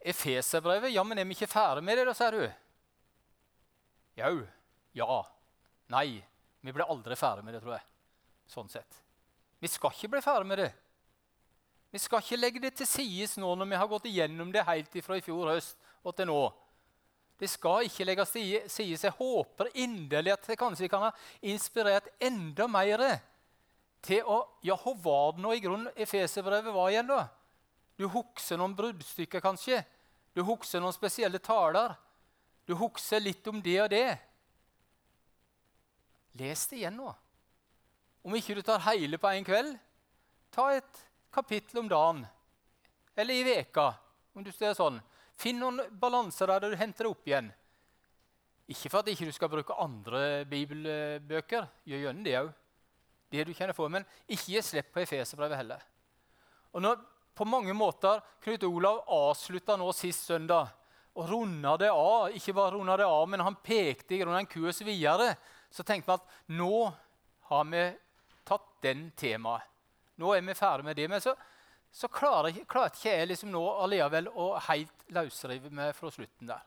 Efeserbrevet, ja, men er vi ikke ferdig med det, da, sier du? Jau. Ja. Nei. Vi blir aldri ferdig med det, tror jeg. Sånn sett. Vi skal ikke bli ferdig med det. Vi skal ikke legge det til sides nå når vi har gått igjennom det helt fra i fjor høst og til nå. Det skal ikke legges til side. Jeg håper inderlig at det kanskje kan ha inspirert enda mer til å Ja, hva var det nå i grunnen Efeserbrevet var igjen, da? Du husker noen bruddstykker, kanskje? Du husker noen spesielle taler? Du husker litt om det og det? Les det igjen nå. Om ikke du tar hele på en kveld, ta et kapittel om dagen. Eller i veka, om du ser sånn. Finn noen balanser der du henter det opp igjen. Ikke for at ikke du skal bruke andre bibelbøker. Gjør gjerne det òg. Det du kjenner for, Men ikke gi slipp på Efeserbrevet heller. Og når på mange måter Knut Olav avslutta nå sist søndag og runda det av, ikke bare runda det av, men han pekte i grunnen en kurs videre, så tenkte vi at nå har vi tatt den temaet. Nå er vi ferdig med det. Men så så klarer, klarer ikke jeg liksom nå allikevel å helt løsrive meg fra slutten der.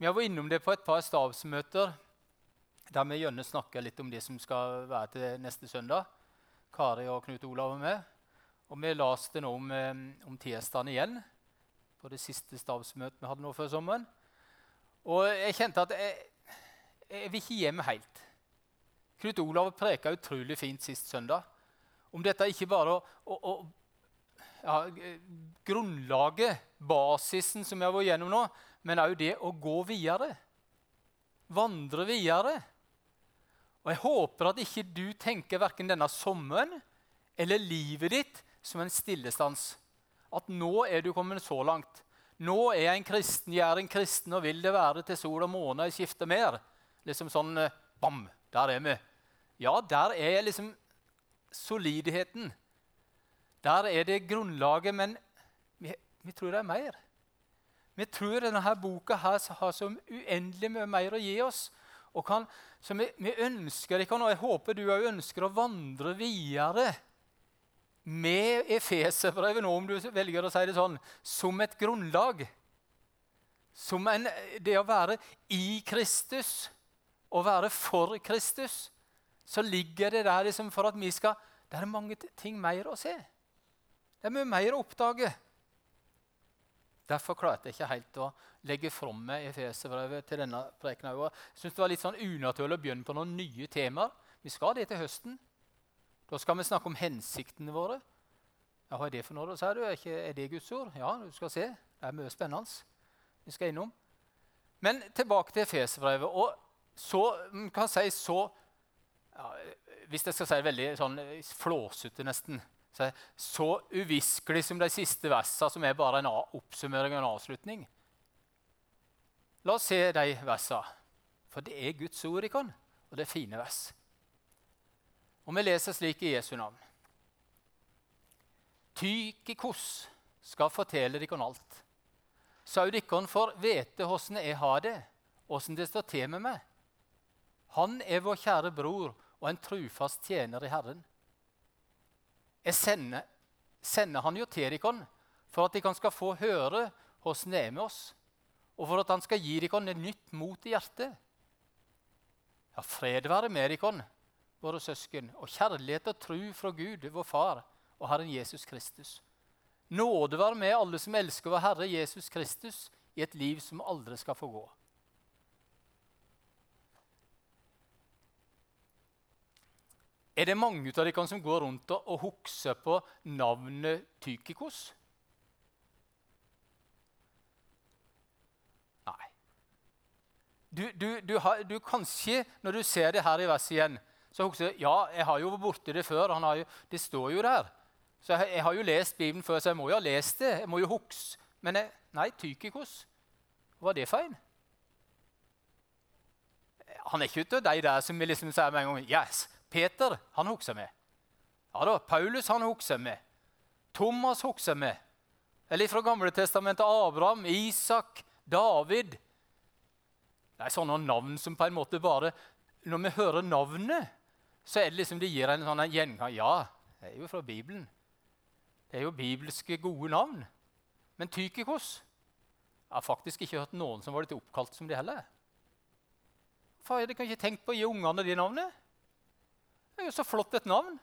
Vi har vært innom det på et par stabsmøter der vi gjerne snakker litt om det som skal være til neste søndag. Kari og Knut Olav og meg. Og vi leste nå om, eh, om tirsdagen igjen på det siste stabsmøtet vi hadde nå før sommeren. Og jeg kjente at jeg, jeg vil ikke hjem helt. Knut Olav preka utrolig fint sist søndag om dette ikke bare å, å, å ja, Grunnlaget, basisen som vi har vært gjennom nå, men òg det å gå videre. Vandre videre. Og Jeg håper at ikke du tenker verken denne sommeren eller livet ditt som en stillestans. At nå er du kommet så langt. Nå er jeg en kristen, jeg er en kristen og vil det være til sol og måne skifter mer. Liksom sånn eh, Bam! Der er vi. Ja, der er liksom solidheten. Der er det grunnlaget, men vi, vi tror det er mer. Vi tror denne boka her har så uendelig mye mer å gi oss. Kan, så vi, vi ønsker ikke, og jeg håper du òg ønsker å vandre videre med Efeserbrevet nå, om du velger å si det sånn, som et grunnlag. Som en, det å være i Kristus, å være for Kristus så ligger det der liksom for at vi skal Det er mange ting mer å se. Det er mye mer å oppdage. Derfor klarte jeg ikke helt å legge fram meg Efeserbrevet til denne prekenen. Jeg synes det var litt sånn unaturlig å begynne på noen nye temaer. Vi skal det til høsten. Da skal vi snakke om hensiktene våre. Ja, Hva er det for noe? du? Er, ikke, er det Guds ord? Ja, du skal se. Det er mye spennende. Vi skal innom. Men tilbake til Efeserbrevet. Og så kan jeg si så ja, Hvis jeg skal si det veldig sånn flåsete, nesten så, så uviskelig som de siste versene, som er bare en oppsummering og en avslutning. La oss se de versene. For det er Guds ord i oss, og det er fine vers. Og vi leser slik i Jesu navn. Tykikos skal fortelle dere alt, dere får vite hvordan jeg har det, hvordan det står til med meg. Han er vår kjære bror og en trufast tjener i Herren. Jeg sender, sender han jo til dere for at dere skal få høre hvordan det er med oss, og for at han skal gi dere et nytt mot i hjertet. Ja, fred være med dere, våre søsken, og kjærlighet og tru fra Gud, vår Far, og Herren Jesus Kristus. Nåde være med alle som elsker vår Herre Jesus Kristus, i et liv som aldri skal få gå. Er det mange av dere som går rundt og, husker på navnet Tykikos? Nei. Du, du, du, har, du, Kanskje når du ser det her i verset igjen, så hukser du ja, jeg har jo vært borti det før. Jo, det står jo der. Så jeg, jeg, har jo lest Bibelen før, så jeg må jo ha lest det. Jeg må jo huske. Men jeg, nei, Tykikos. Var det feil? Han er ikke ute de der som vi liksom sier med en gang yes, Peter han husker med. Ja da, Paulus han husker med. Thomas husker med. Eller fra Gamle testamentet Abraham, Isak, David. Det er sånne navn som på en måte bare Når vi hører navnet, så er det liksom de gir en sånn gjengang. Ja, det er jo fra Bibelen. Det er jo bibelske, gode navn. Men Tykikos Jeg har faktisk ikke hørt noen som var litt oppkalt som det heller. Far, dere kan ikke tenkt på å gi ungene de navnet? Det er jo så flott et navn.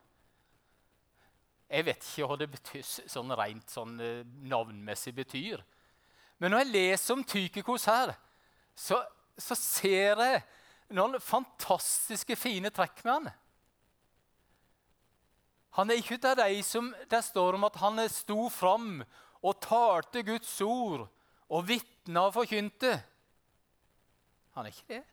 Jeg vet ikke hva det betyr, sånn rent sånn, eh, navnmessig betyr. Men når jeg leser om Tykikos her, så, så ser jeg noen fantastiske, fine trekk med han. Han er ikke av de som det står om at han sto fram og talte Guds ord og vitna og forkynte. Han er ikke det.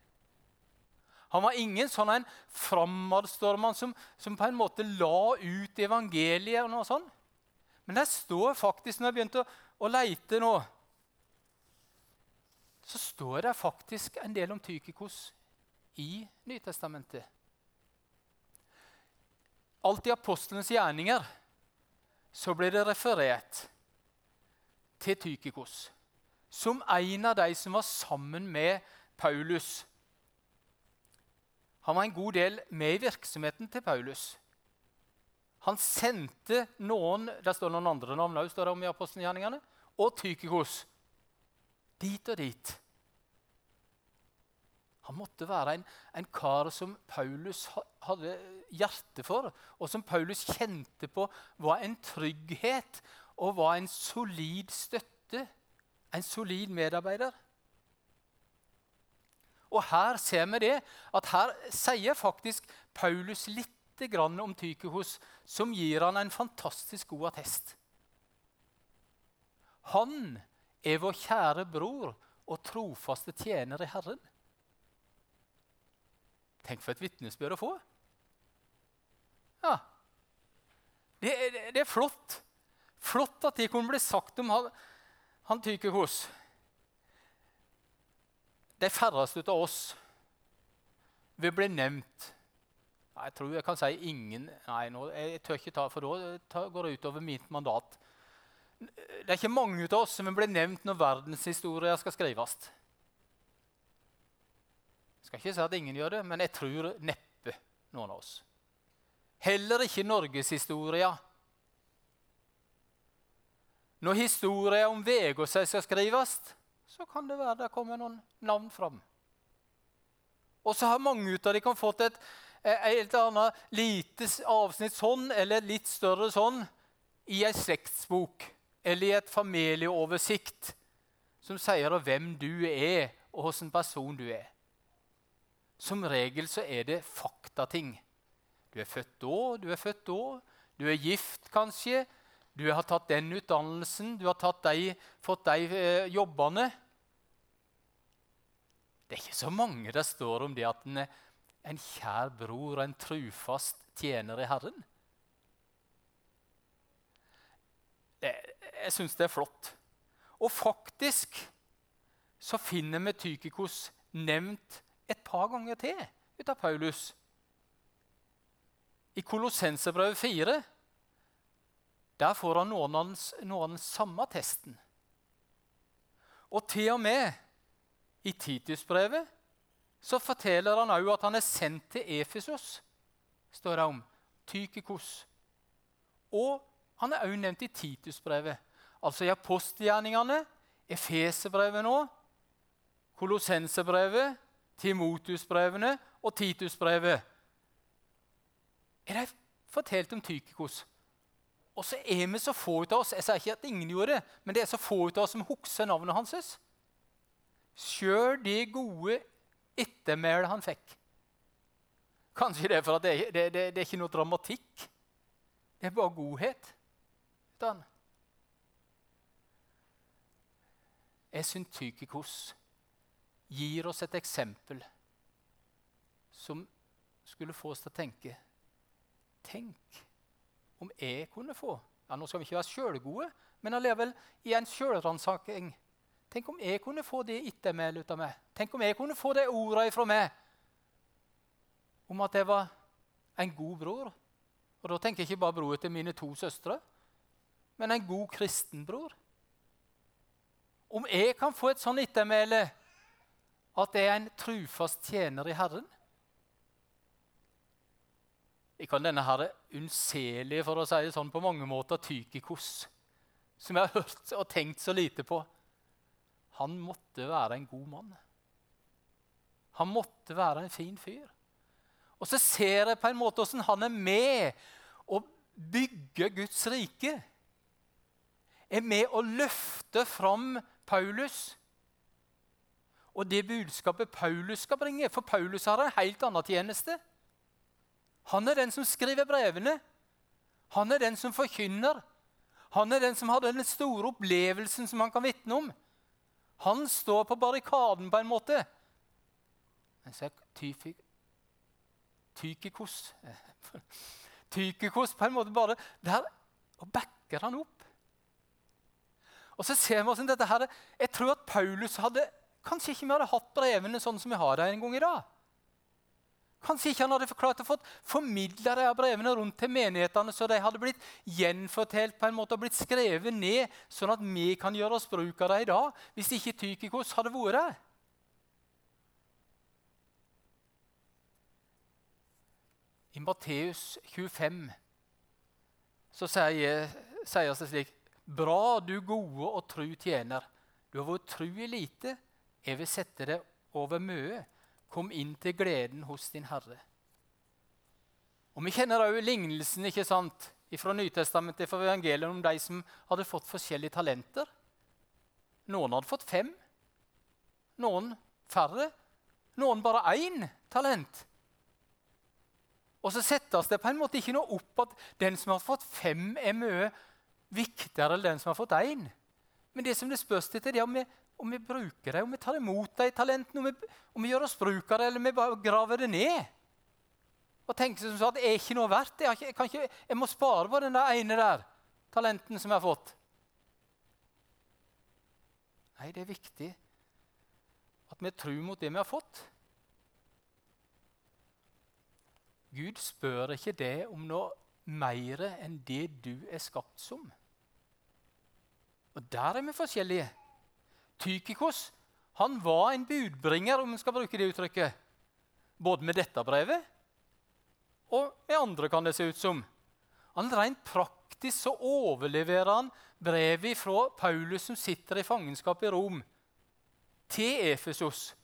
Han var ingen sånn en framadstormann som, som, på en måte la ut evangeliet. og noe sånt. Men det står faktisk, når jeg begynte å, å leite nå, så står det faktisk en del om Tykikos i Nytestamentet. Alt i apostlenes gjerninger så blir det referert til Tykikos som en av de som var sammen med Paulus. Han var en god del med i virksomheten til Paulus. Han sendte noen der står noen andre navn òg, står det om i apostelgjerningene, og Tykikos dit og dit. Han måtte være en, en, kar som Paulus hadde hjerte for, og som Paulus kjente på var en trygghet og var en solid støtte. En solid medarbeider. Og her ser vi det, at her sier faktisk Paulus litt om Tykehos, som gir han en fantastisk god attest. Han er vår kjære bror og trofaste tjener i Herren. Tenk for et vitnesbyrd å få. Ja. Det, det, det, er flott. Flott at det kunne bli sagt om han, han Tykikos. De færreste av oss vil bli nevnt Jeg tror jeg kan si ingen Nei, nå, jeg tør ikke ta, for da går det utover mitt mandat. Det er ikke mange av oss som vil bli nevnt når verdenshistorien skal skrives. Skal ikke si at ingen gjør det, men jeg tror neppe noen av oss. Heller ikke norgeshistoria. Når historia om Vegårshei skal skrives, så kan det være det kommer noen navn fram. Og så har mange av dem fått et, et annet lite avsnitt sånn, eller litt større sånn, i ei slektsbok eller i et familieoversikt som sier hvem du er, og hvilken person du er. Som regel så er det faktating. Du er født da, du er født da. Du er gift, kanskje. Du har tatt den utdannelsen, du har de, fått de eh, jobbene. Det er ikke så mange det står om det at en er en kjær bror og en trufast tjener i Herren. Det, jeg syns det er flott. Og faktisk så finner vi Tykikos nevnt et par ganger til ut av Paulus. I Kolossenserbrevet 4 der får han noen av, den, samme testen. Og til og med i Titusbrevet så forteller han òg at han er sendt til Efesos, står det om. Tykikos. Og han er òg nevnt i Titusbrevet. Altså i apostelgjerningene, Efeserbrevet nå, Kolossenserbrevet, Timotusbrevene og Titus-brevet. Er det fortalt om Tykikos? Og så er vi så få ut av oss jeg sier ikke at ingen gjorde det, men det er så få ut av oss som husker navnet hans. Sjøl de gode ettermælet han fikk. Kanskje det er for at det, det, det, det er ikke noe dramatikk. Det er bare godhet. Jeg syns Tykikos gir oss et eksempel som skulle få oss til å tenke Tenk om jeg kunne få ja, Nå skal vi ikke være sjølgode, men allikevel i en sjølransaking. Tenk om jeg kunne få det ettermælet ut av meg. Tenk om jeg kunne få de ordene fra meg om at jeg var en god bror. Og da tenker jeg ikke bare bror til mine to søstre, men en god kristenbror. Om jeg kan få et sånt ettermæle at det er en trufast tjener i Herren Jeg kan denne her unnselige, for å si det sånn, på mange måter Tykikos, som jeg har hørt og tenkt så lite på. Han måtte være en god mann. Han måtte være en fin fyr. Og så ser jeg på en måte hvordan han er med å bygge Guds rike. Er med å løfte fram Paulus og det budskapet Paulus skal bringe. For Paulus har en helt annen tjeneste. Han er den som skriver brevene. Han er den som forkynner. Han er den som har den store opplevelsen som han kan vitne om. Han står på barrikaden på en måte. Men så er Tykikos Tykikos på en måte bare der og backer han opp. Og så ser vi hvordan dette her, Jeg tror at Paulus hadde Kanskje ikke vi hadde hatt brevene sånn som vi har dem en gang i dag. Kanskje ikke han hadde klart å få formidla brevene rundt til menighetene, så de hadde blitt gjenfortalt på en måte og blitt skrevet ned, sånn at vi kan gjøre oss bruk av dem i dag, hvis ikke Tykikos hadde vært der. I Matteus 25 så sier, sier det slik Bra, du gode og tru tjener. Du har vært tru i lite. Jeg vil sette deg over mye. Kom inn til gleden hos din Herre. Og Vi kjenner òg lignelsen ikke sant, fra Nytestamentet fra evangeliet om de som hadde fått forskjellige talenter. Noen hadde fått fem, noen færre, noen bare én talent. Og så settes det på en måte ikke noe opp at den som har fått fem, er mye viktigere enn den som har fått én. Men det som det spørs til, det er om vi om vi bruker det, om vi tar imot de talentene, om vi, om vi gjør oss bruk av det, eller vi bare graver det ned. Og tenker som så at det er ikke noe verdt. Jeg, ikke, ikke, jeg må spare på den der ene der talenten som jeg har fått. Nei, det er viktig at vi tror mot det vi har fått. Gud spør ikke det om noe mer enn det du er skapt som. Og der er vi forskjellige. Tykikos han var en budbringer, om en skal bruke det uttrykket. Både med dette brevet og med andre, kan det se ut som. Han Rent praktisk så overleverer han brevet fra Paulus, som sitter i fangenskap i Rom, til Efesos.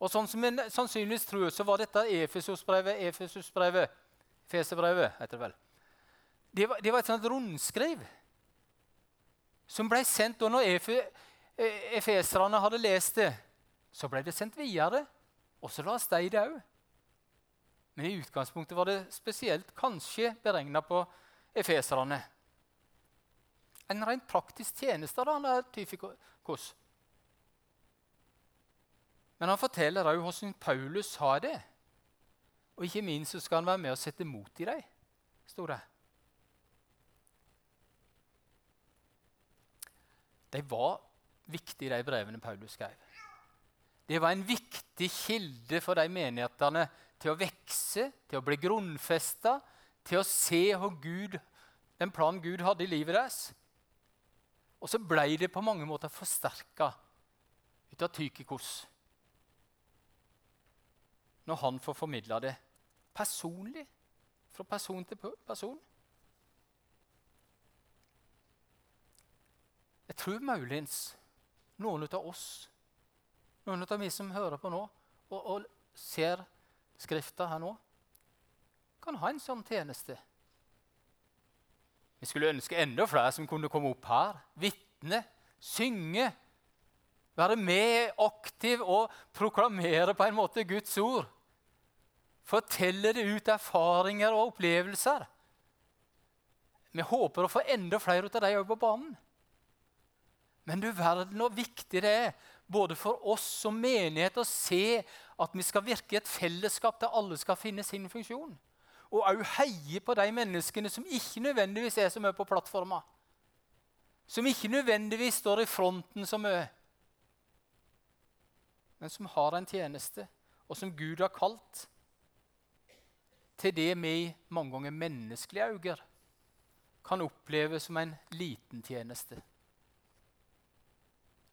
Og sånn som en sannsynligvis tror, så var dette Efesos-brevet, Efesus-brevet, Fesebrevet, heter det vel. Det var, det var et sånt rundskriv som ble sendt da når Efe, Eh, efeserne hadde lest det, så ble det sendt videre. Og så la de det òg. Men i utgangspunktet var det spesielt kanskje beregna på efeserne. En rent praktisk tjeneste da, han er Tyfikos. Men han forteller òg hvordan Paulus har det. Og ikke minst så skal han være med og sette mot i dem, sto det. De var viktig, de brevene Paulus skrev. Det var en viktig kilde for de menighetene til å vokse, til å bli grunnfesta, til å se Gud, den planen Gud hadde i livet deres. Og så ble det på mange måter forsterka ut av Tykikos når han får formidla det personlig, fra person til person. Jeg tror muligens noen av oss, noen av vi som hører på nå og, og ser Skrifta her nå, kan ha en sånn tjeneste. Vi skulle ønske enda flere som kunne komme opp her, vitne, synge. Være med aktiv og proklamere på en måte Guds ord. Fortelle det ut erfaringer og opplevelser. Vi håper å få enda flere av dem på banen. Men du verden hvor viktig det er, både for oss som menighet, å se at vi skal virke i et fellesskap der alle skal finne sin funksjon. Og òg heie på de menneskene som ikke nødvendigvis er så mye på plattforma. Som ikke nødvendigvis står i fronten så mye. Men som har en tjeneste, og som Gud har kalt til det vi mange ganger menneskelige øyne kan oppleve som en liten tjeneste.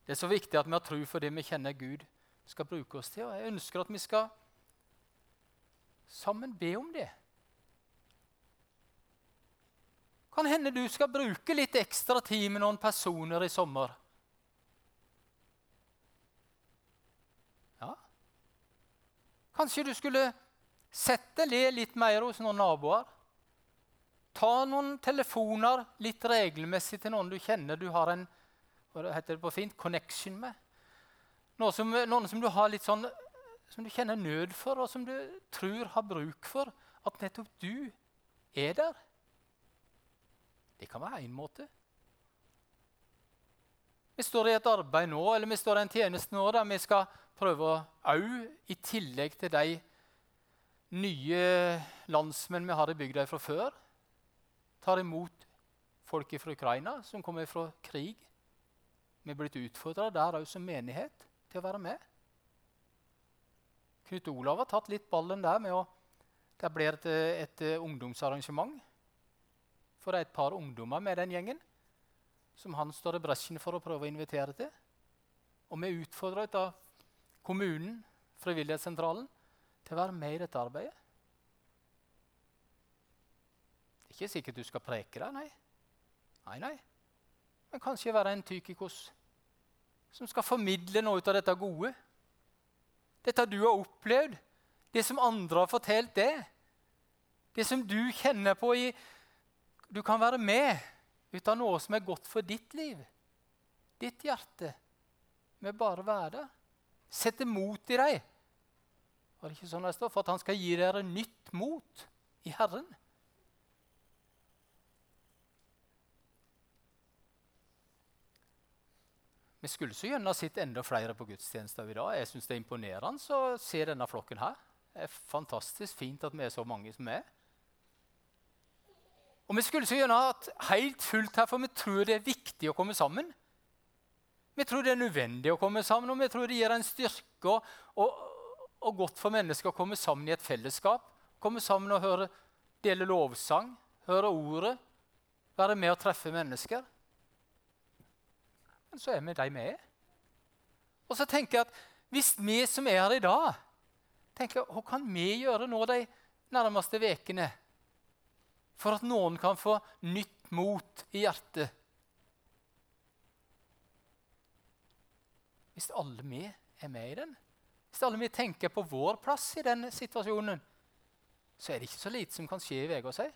Det er så viktig at vi har tro for det vi kjenner Gud skal bruke oss til. Og jeg ønsker at vi skal sammen be om det. Kan hende du skal bruke litt ekstra tid med noen personer i sommer. Ja. Kanskje du skulle sette le litt mer hos noen naboer. Ta noen telefoner litt regelmessig til noen du kjenner du har en hva heter det på fint, connection med. Noen som, noen som du har litt sånn, som du kjenner nød for, og som du tror har bruk for. At nettopp du er der. Det kan være én måte. Vi står i et arbeid nå, eller vi står i en tjeneste nå der vi skal prøve å òg, i tillegg til de nye landsmenn vi har i bygda fra før, tar imot folk fra Ukraina som kommer fra krig. Vi er blitt utfordra der òg som menighet til å være med. Knut Olav har tatt litt ballen der med å Det blir et, et ungdomsarrangement for det er et par ungdommer med den gjengen som han står i bresjen for å prøve å invitere til. Og vi er utfordra av kommunen, Frivillighetssentralen, til å være med i dette arbeidet. Det er ikke sikkert du skal preke der, nei. Nei, nei. Men kanskje være en Tykikos som skal formidle noe av dette gode. Dette du har opplevd, det som andre har fortalt deg. Det som du kjenner på i Du kan være med ut av noe som er godt for ditt liv, ditt hjerte, med bare være der. Sette mot i deg. Var det ikke sånn det står? For at han skal gi dere nytt mot i Herren. Vi skulle så gjerne sett enda flere på gudstjenester i dag. Jeg synes Det er imponerende å se denne flokken her. Det er fantastisk fint at vi er så mange som er. Og Vi skulle så gjerne hatt helt fullt her, for vi tror det er viktig å komme sammen. Vi tror det er nødvendig å komme sammen, og vi tror det gir en styrke og, og, og godt for mennesker å komme sammen i et fellesskap. Komme sammen og høre, dele lovsang, høre ordet, være med og treffe mennesker. Men så er vi de vi er. Og så tenker jeg at hvis vi som er her i dag, tenker hva kan vi gjøre nå de nærmeste ukene for at noen kan få nytt mot i hjertet? Hvis alle vi er med i den, hvis alle vi tenker på vår plass i den situasjonen, så er det ikke så lite som kan skje i Vegårshei.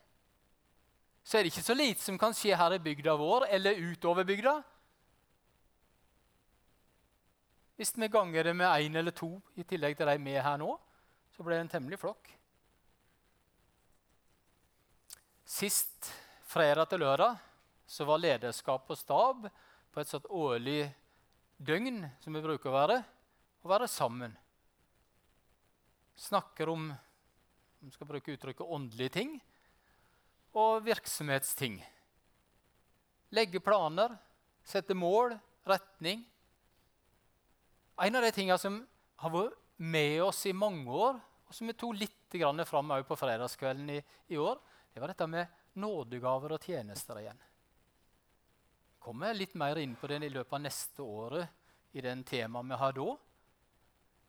Så er det ikke så lite som kan skje her i bygda vår eller utover bygda. Hvis vi ganger det med én eller to i tillegg til de vi er her nå, så blir det en temmelig flokk. Sist fredag til lørdag så var lederskap og stab på et sånt årlig døgn som vi bruker å være, å være sammen. Snakker om om skal bruke uttrykket åndelige ting og virksomhetsting. Legge planer, sette mål, retning. En av de tingene som har vært med oss i mange år, og som vi tok litt fram på fredagskvelden i, i, år, det var dette med nådegaver og tjenester igjen. Jeg kommer litt mer inn på det i løpet av neste året i den temaet vi har da.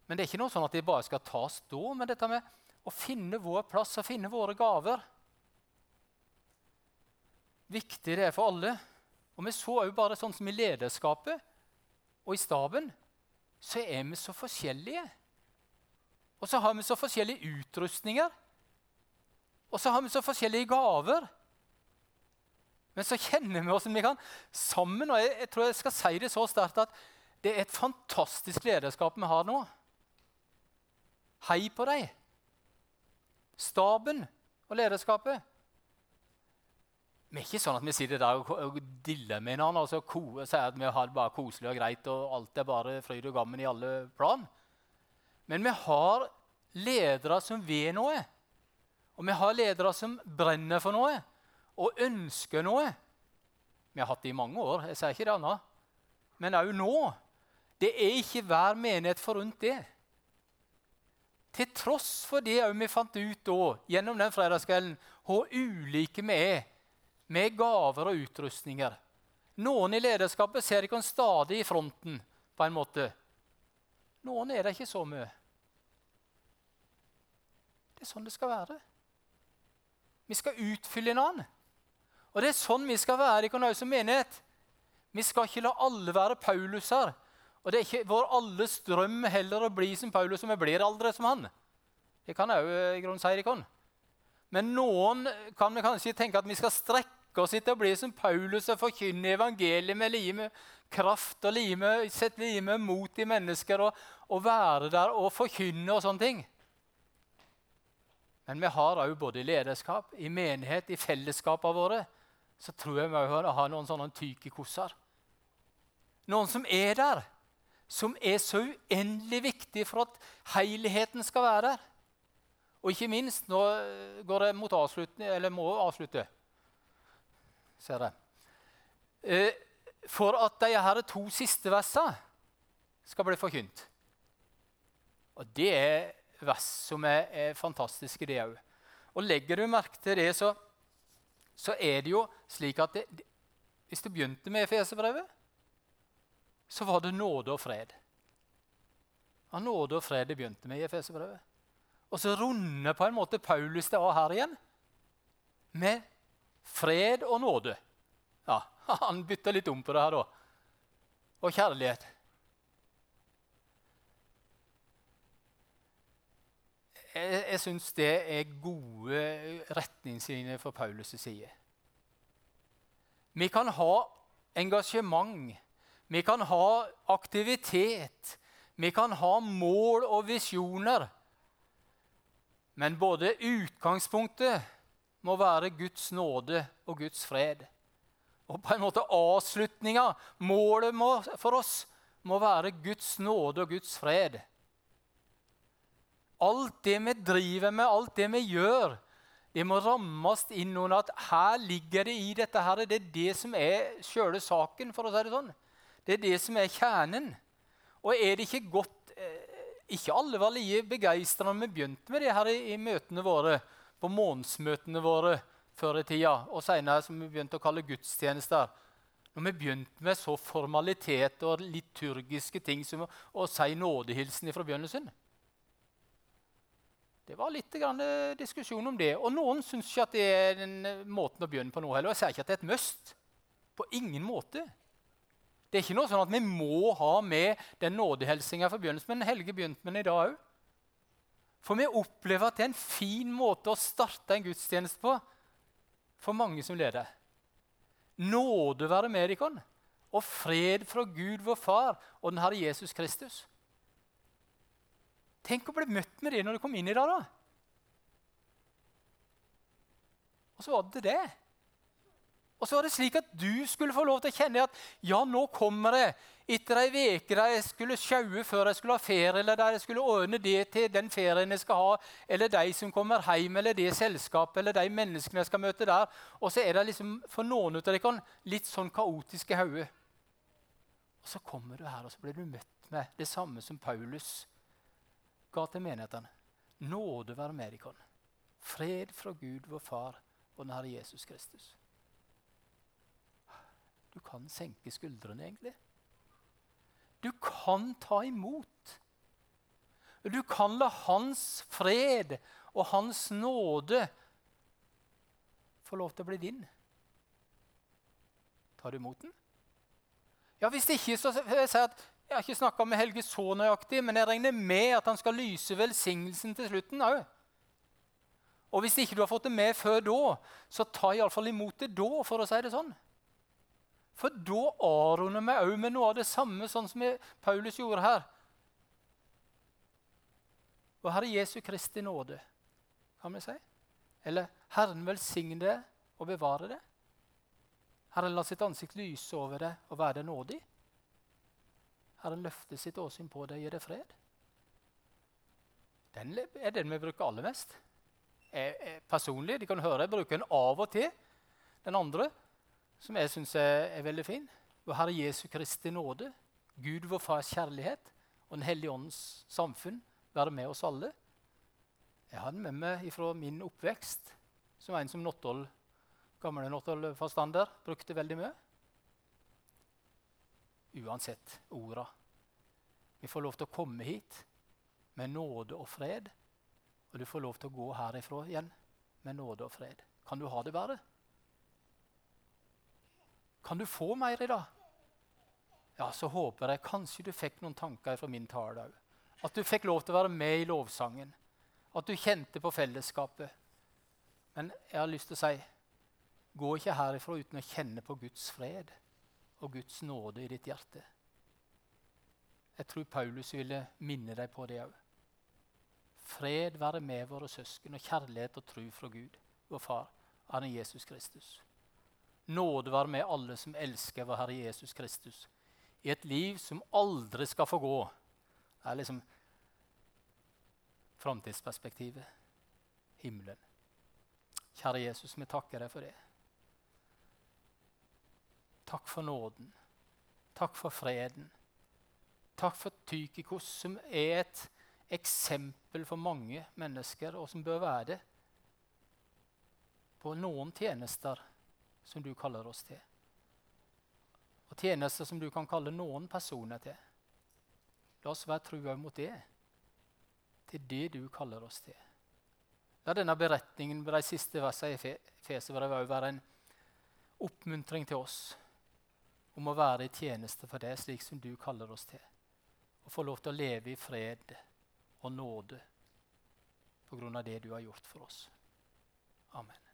Men det er ikke noe sånn at det bare skal tas da, men dette med å finne vår plass og finne våre gaver. Viktig det er for alle. Og vi så òg bare sånn som i lederskapet og i staben så er vi så forskjellige. Og så har vi så forskjellige utrustninger. Og så har vi så forskjellige gaver. Men så kjenner vi oss som vi kan sammen. Og jeg, jeg, tror jeg skal si det så sterkt at det er et fantastisk lederskap vi har nå. Hei på deg. Staben og lederskapet. Vi er ikke sånn at vi sitter der og, diller med hverandre og altså, sier at vi har det bare koselig og greit og alt er bare fryd og gammen i alle plan. Men vi har ledere som vil noe. Og vi har ledere som brenner for noe og ønsker noe. Vi har hatt det i mange år, jeg sier ikke det annet. Men òg nå. Det er ikke hver menighet forunt det. Til tross for det vi fant ut da, gjennom den fredagskvelden, hvor ulike vi er med gaver og utrustninger. Noen i lederskapet ser ikke stadig i fronten, på en måte. Noen er det ikke så mye. Det er sånn det skal være. Vi skal utfylle annen. Og det er sånn vi skal være i som menighet. Vi skal ikke la alle være Pauluser. Og det er ikke vår alles drøm heller å bli som Paulus, og vi blir aldri som han. Det kan jeg òg i grunnen si. kan. Men noen kan vi kanskje tenke at vi skal strekke oss etter å bli som Paulus og forkynne evangeliet med lime, kraft og lime, sette lime mot i mennesker og, og, være der og forkynne og sånne ting. Men vi har òg både i lederskap, i menighet, i fellesskapene våre, så tror jeg vi har noen sånne tykikosser. Noen som er der, som er så uendelig viktig for at helheten skal være der. Og ikke minst Nå går det mot avslutning, eller må avslutte. Ser jeg. Eh, for at de her to siste versene skal bli forkynt. Og det er vers som er, er fantastiske, det òg. Og legger du merke til det, så, så er det jo slik at det, hvis du begynte med Efeserbrevet, så var det nåde og fred. Ja, nåde og fred det begynte med i Efeserbrevet. Og så runder på en måte Paulus det av her igjen med fred og nåde. Ja, Han bytter litt om på det her, da. Og kjærlighet. Jeg, jeg syns det er gode retningslinjer fra Paulus' side. Vi kan ha engasjement, vi kan ha aktivitet, vi kan ha mål og visjoner. Men både utgangspunktet må være Guds nåde og Guds fred. Og på en måte avslutninga, målet må, for oss, må være Guds nåde og Guds fred. Alt det vi driver med, alt det vi gjør, det må rammes inn under at her ligger det i dette. her, Det er det som er sjøle saken, for å si det sånn. Det er det som er kjernen. Og er det ikke godt ikke alle var like begeistra når vi begynte med det her i, i møtene våre, på månedsmøtene våre før i tida, og senere som vi begynte å kalle gudstjenester. Når vi begynte med så formalitet og liturgiske ting som å, si nådehilsen fra begynnelsen. Det var litt eh, diskusjon om det. Og noen syns ikke at det er den eh, måten å begynne på nå heller. Jeg sier ikke at det er et must. På ingen måte. Det er ikke noe sånn at vi må ha med den nådehelsinga fra begynnelsen, men Helge begynte med den i dag òg. For vi opplever at det er en fin måte å starte en gudstjeneste på for mange som leder. Nåde være med dere, og fred fra Gud vår Far og den Herre Jesus Kristus. Tenk å bli møtt med det når du kom inn i dag, da. Og så var det det. Og så var det slik at du skulle få lov til å kjenne at ja, nå kommer det etter ei uke der jeg skulle sjaue før jeg skulle ha ferie, eller der jeg skulle ordne det til den ferien jeg skal ha, eller de som kommer hjem, eller det selskapet, eller de menneskene jeg skal møte der. Og så er det liksom for noen av dere litt sånn kaotiske hoder. Og så kommer du her, og så blir du møtt med det samme som Paulus ga til menighetene. Nåde være med dere. Fred fra Gud, vår Far, og den Herre Jesus Kristus. Du kan senke skuldrene, egentlig. Du kan ta imot. Du kan la Hans fred og Hans nåde få lov til å bli din. Tar du imot den? Ja, Hvis ikke, så vil jeg si at jeg har ikke snakka med Helge så nøyaktig, men jeg regner med at han skal lyse velsignelsen til slutten òg. Og hvis ikke du har fått det med før da, så ta iallfall imot det da, for å si det sånn. For da avrunder vi òg med noe av det samme, sånn som Paulus gjorde her. Og Herre Jesu Kristi nåde, kan vi si. Eller Herren velsigne det og bevare det. Herren la sitt ansikt lyse over det og være deg nådig. Herren løfter sitt åsyn på deg og gir deg fred. Den er den vi bruker aller mest. Jeg, jeg, personlig, De kan høre jeg bruker den av og til. Den andre som jeg syns er, er, veldig fin. Vår Herre Jesu Kristi nåde, Gud vår Fars kjærlighet og Den hellige åndens samfunn være med oss alle. Jeg har den med meg fra min oppvekst, som en som Nottol, gamle Nottol-forstander brukte veldig mye. Uansett orda. Vi får lov til å komme hit med nåde og fred. Og du får lov til å gå herifra igjen med nåde og fred. Kan du ha det bedre? Kan du få mer i dag? Ja, så håper jeg kanskje du fikk noen tanker fra min tale òg. At du fikk lov til å være med i lovsangen. At du kjente på fellesskapet. Men jeg har lyst til å si gå ikke herifra uten å kjenne på Guds fred og Guds nåde i ditt hjerte. Jeg tror Paulus ville minne deg på det òg. Fred være med våre søsken og kjærlighet og tro fra Gud, vår Far, Herre Jesus Kristus. Nåde være med alle som elsker vår Herre Jesus Kristus, i et liv som aldri skal få gå. Det er liksom framtidsperspektivet. Himmelen. Kjære Jesus, vi takker deg for det. Takk for nåden. Takk for freden. Takk for Tykikos, som er et eksempel for mange mennesker, og som bør være det, på noen tjenester som du kaller oss til. Og tjenester som du kan kalle noen personer til. La oss være trua mot det. Til det du kaller oss til. La denne beretningen med de siste versene i Feserbrevet være en oppmuntring til oss om å være i tjeneste for det, slik som du kaller oss til. Og få lov til å leve i fred og nåde på grunn av det du har gjort for oss. Amen.